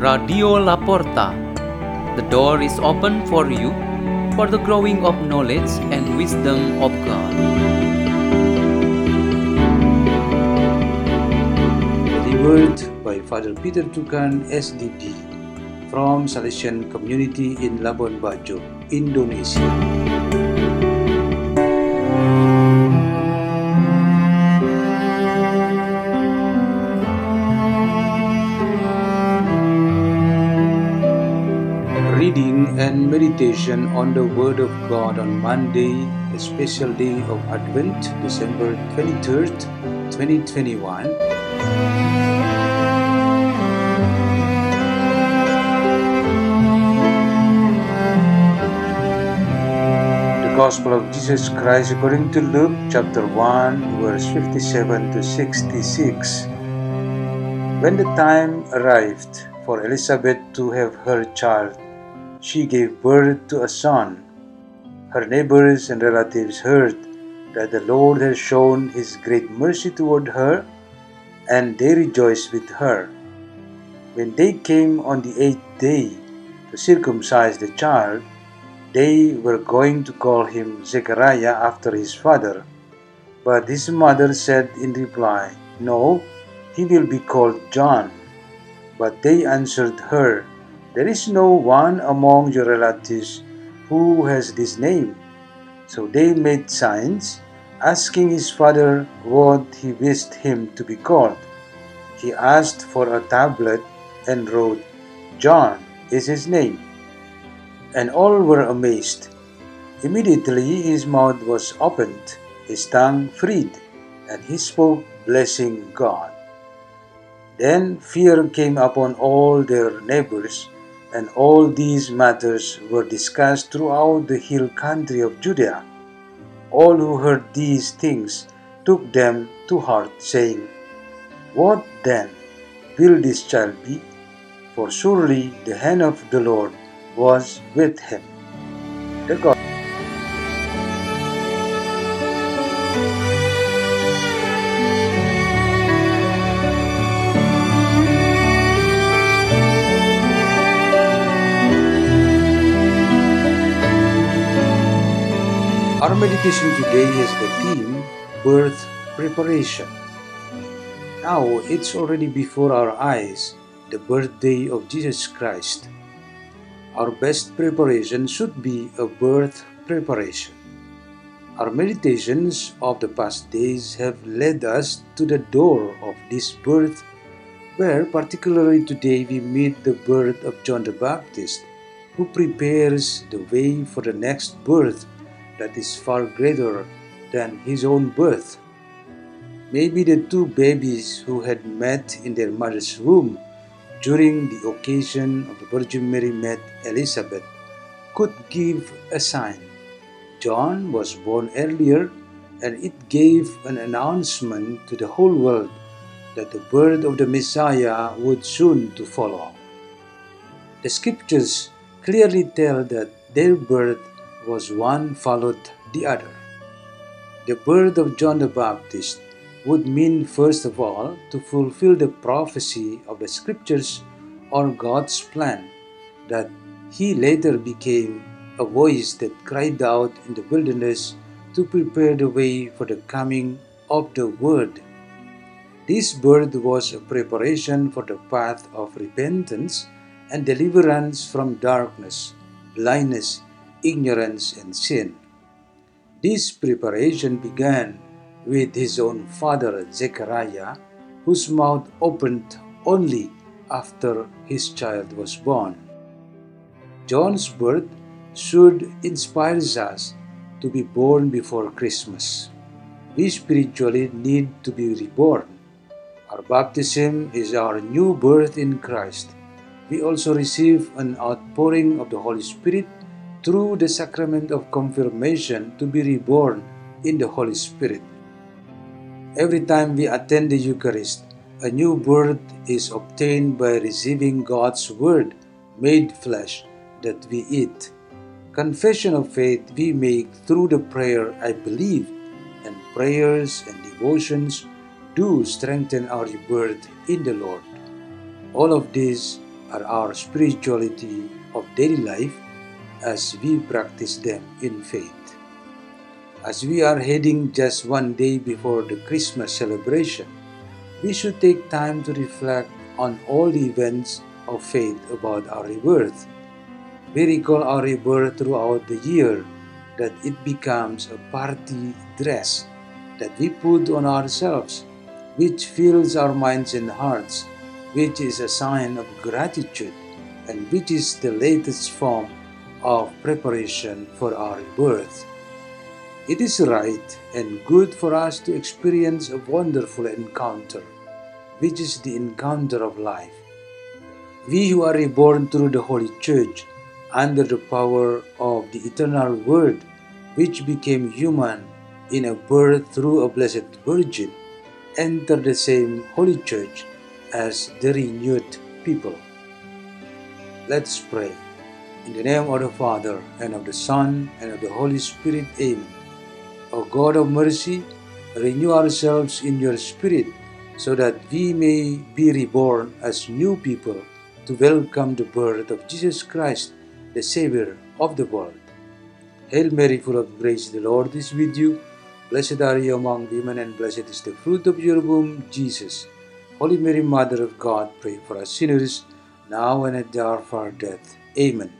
Radio Laporta. The door is open for you for the growing of knowledge and wisdom of God. Delivered by Father Peter Tukan SDD from Salesian Community in Labuan Bajo, Indonesia. Reading and meditation on the Word of God on Monday, a special day of Advent, December 23rd, 2021. The Gospel of Jesus Christ according to Luke chapter 1, verse 57 to 66. When the time arrived for Elizabeth to have her child, she gave birth to a son. Her neighbors and relatives heard that the Lord had shown his great mercy toward her, and they rejoiced with her. When they came on the eighth day to circumcise the child, they were going to call him Zechariah after his father. But his mother said in reply, No, he will be called John. But they answered her, There is no one among your relatives who has this name. So they made signs, asking his father what he wished him to be called. He asked for a tablet and wrote, John is his name. And all were amazed. Immediately his mouth was opened, his tongue freed, and he spoke, blessing God. Then fear came upon all their neighbors, and all these matters were discussed throughout the hill country of Judea. All who heard these things took them to heart, saying, What then will this child be? For surely the hand of the Lord was with him. The God. Meditation today has the theme Birth Preparation. Now it's already before our eyes the birthday of Jesus Christ. Our best preparation should be a birth preparation. Our meditations of the past days have led us to the door of this birth, where particularly today we meet the birth of John the Baptist, who prepares the way for the next birth that is far greater than his own birth. Maybe the two babies who had met in their mother's womb during the occasion of the Virgin Mary met Elizabeth could give a sign. John was born earlier and it gave an announcement to the whole world that the birth of the Messiah would soon to follow. The scriptures clearly tell that their birth was one followed the other. The birth of John the Baptist would mean, first of all, to fulfill the prophecy of the scriptures or God's plan that he later became a voice that cried out in the wilderness to prepare the way for the coming of the Word. This birth was a preparation for the path of repentance and deliverance from darkness, blindness, ignorance, and sin. This preparation began with his own father Zechariah, whose mouth opened only after his child was born. John's birth should inspire us to be born before Christmas. We spiritually need to be reborn. Our baptism is our new birth in Christ. We also receive an outpouring of the Holy Spirit through the sacrament of confirmation to be reborn in the Holy Spirit. Every time we attend the Eucharist, a new birth is obtained by receiving God's Word made flesh that we eat. Confession of faith we make through the prayer I believe, and prayers and devotions do strengthen our rebirth in the Lord. All of these are our spirituality of daily life as we practice them in faith. As we are heading just one day before the Christmas celebration, we should take time to reflect on all the events of faith about our rebirth. We recall our rebirth throughout the year that it becomes a party dress that we put on ourselves, which fills our minds and hearts, which is a sign of gratitude, and which is the latest form of preparation for our birth. It is right and good for us to experience a wonderful encounter, which is the encounter of life. We who are reborn through the Holy Church under the power of the eternal Word, which became human in a birth through a Blessed Virgin, enter the same Holy Church as the renewed people. Let's pray. In the name of the Father, and of the Son, and of the Holy Spirit, Amen. O God of mercy, renew ourselves in your Spirit, so that we may be reborn as new people to welcome the birth of Jesus Christ, the Savior of the world. Hail Mary, full of grace, the Lord is with you. Blessed are you among women, and blessed is the fruit of your womb, Jesus. Holy Mary, Mother of God, pray for us sinners, now and at the hour of our death. Amen.